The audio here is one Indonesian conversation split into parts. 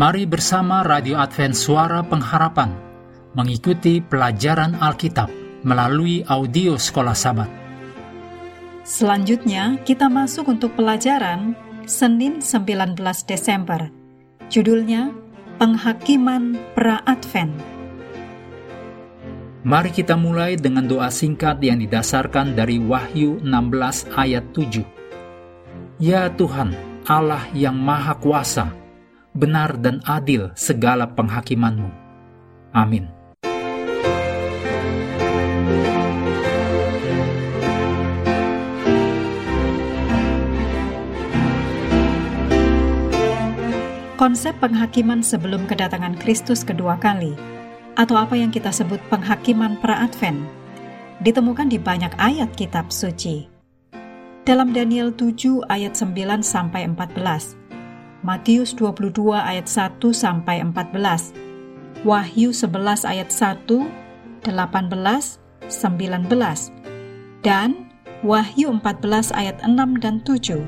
Mari bersama Radio Advent Suara Pengharapan mengikuti pelajaran Alkitab melalui audio Sekolah Sabat. Selanjutnya, kita masuk untuk pelajaran Senin 19 Desember. Judulnya Penghakiman Pra-Advent. Mari kita mulai dengan doa singkat yang didasarkan dari Wahyu 16 ayat 7. Ya Tuhan, Allah yang Maha Kuasa, benar dan adil segala penghakimanmu. Amin. Konsep penghakiman sebelum kedatangan Kristus kedua kali, atau apa yang kita sebut penghakiman pra-advent, ditemukan di banyak ayat kitab suci. Dalam Daniel 7 ayat 9 sampai 14, Matius 22 ayat 1 sampai 14, Wahyu 11 ayat 1, 18, 19, dan Wahyu 14 ayat 6 dan 7.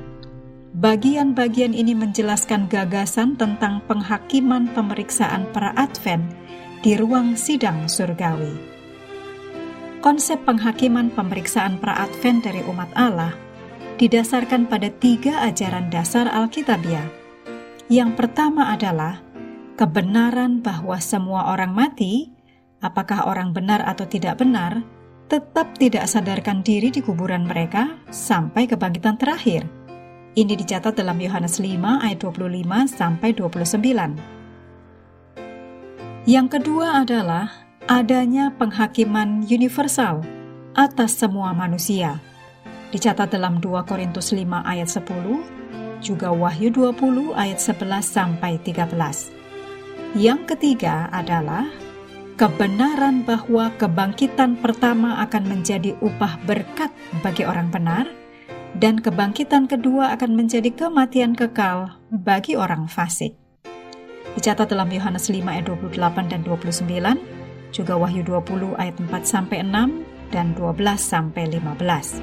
Bagian-bagian ini menjelaskan gagasan tentang penghakiman pemeriksaan para Advent di ruang sidang surgawi. Konsep penghakiman pemeriksaan pra Advent dari umat Allah didasarkan pada tiga ajaran dasar Alkitabiah yang pertama adalah kebenaran bahwa semua orang mati, apakah orang benar atau tidak benar, tetap tidak sadarkan diri di kuburan mereka sampai kebangkitan terakhir. Ini dicatat dalam Yohanes 5 ayat 25 sampai 29. Yang kedua adalah adanya penghakiman universal atas semua manusia. Dicatat dalam 2 Korintus 5 ayat 10 juga Wahyu 20 ayat 11 sampai 13. Yang ketiga adalah kebenaran bahwa kebangkitan pertama akan menjadi upah berkat bagi orang benar dan kebangkitan kedua akan menjadi kematian kekal bagi orang fasik. Dicatat dalam Yohanes 5 ayat 28 dan 29, juga Wahyu 20 ayat 4 sampai 6 dan 12 sampai 15.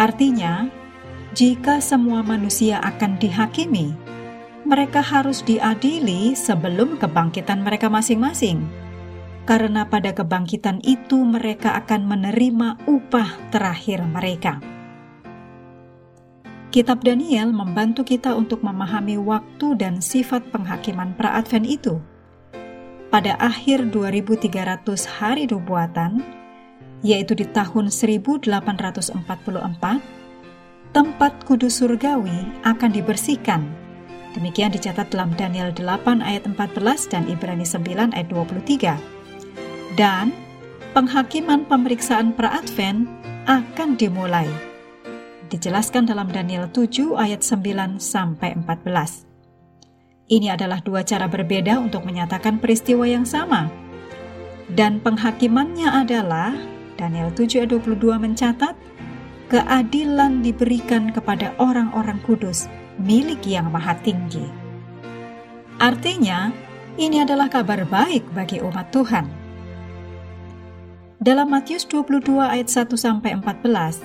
Artinya, jika semua manusia akan dihakimi, mereka harus diadili sebelum kebangkitan mereka masing-masing. Karena pada kebangkitan itu mereka akan menerima upah terakhir mereka. Kitab Daniel membantu kita untuk memahami waktu dan sifat penghakiman pra-advent itu. Pada akhir 2300 hari nubuatan, yaitu di tahun 1844, tempat kudus surgawi akan dibersihkan. Demikian dicatat dalam Daniel 8 ayat 14 dan Ibrani 9 ayat 23. Dan penghakiman pemeriksaan pra-advent akan dimulai. Dijelaskan dalam Daniel 7 ayat 9 sampai 14. Ini adalah dua cara berbeda untuk menyatakan peristiwa yang sama. Dan penghakimannya adalah Daniel 7 ayat 22 mencatat keadilan diberikan kepada orang-orang kudus milik yang maha tinggi. Artinya, ini adalah kabar baik bagi umat Tuhan. Dalam Matius 22 ayat 1 sampai 14,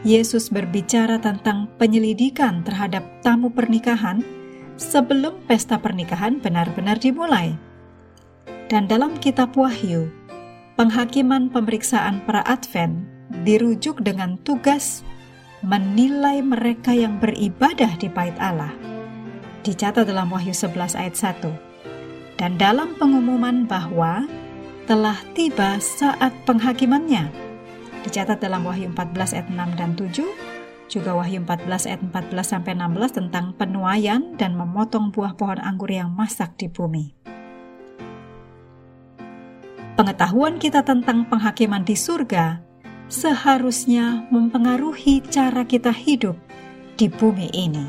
Yesus berbicara tentang penyelidikan terhadap tamu pernikahan sebelum pesta pernikahan benar-benar dimulai. Dan dalam kitab Wahyu, penghakiman pemeriksaan para Advent dirujuk dengan tugas menilai mereka yang beribadah di bait Allah. Dicatat dalam Wahyu 11 ayat 1. Dan dalam pengumuman bahwa telah tiba saat penghakimannya. Dicatat dalam Wahyu 14 ayat 6 dan 7, juga Wahyu 14 ayat 14 sampai 16 tentang penuaian dan memotong buah pohon anggur yang masak di bumi. Pengetahuan kita tentang penghakiman di surga seharusnya mempengaruhi cara kita hidup di bumi ini.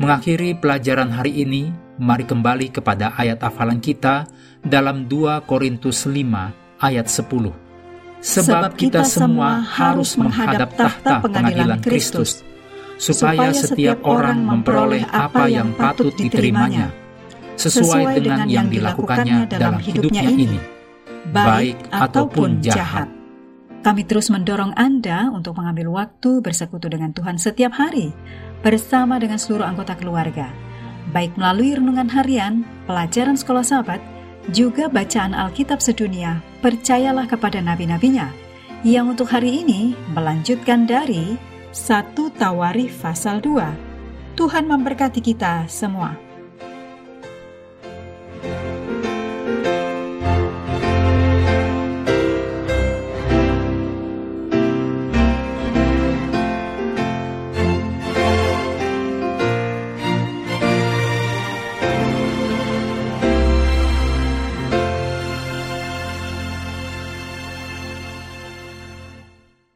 Mengakhiri pelajaran hari ini, mari kembali kepada ayat hafalan kita dalam 2 Korintus 5 ayat 10. Sebab kita semua harus menghadap tahta pengadilan Kristus, supaya setiap orang memperoleh apa yang patut diterimanya, sesuai dengan yang dilakukannya dalam hidupnya ini baik ataupun jahat. Kami terus mendorong Anda untuk mengambil waktu bersekutu dengan Tuhan setiap hari bersama dengan seluruh anggota keluarga, baik melalui renungan harian, pelajaran sekolah sahabat, juga bacaan Alkitab sedunia, percayalah kepada nabi-nabinya, yang untuk hari ini melanjutkan dari 1 Tawarif pasal 2. Tuhan memberkati kita semua.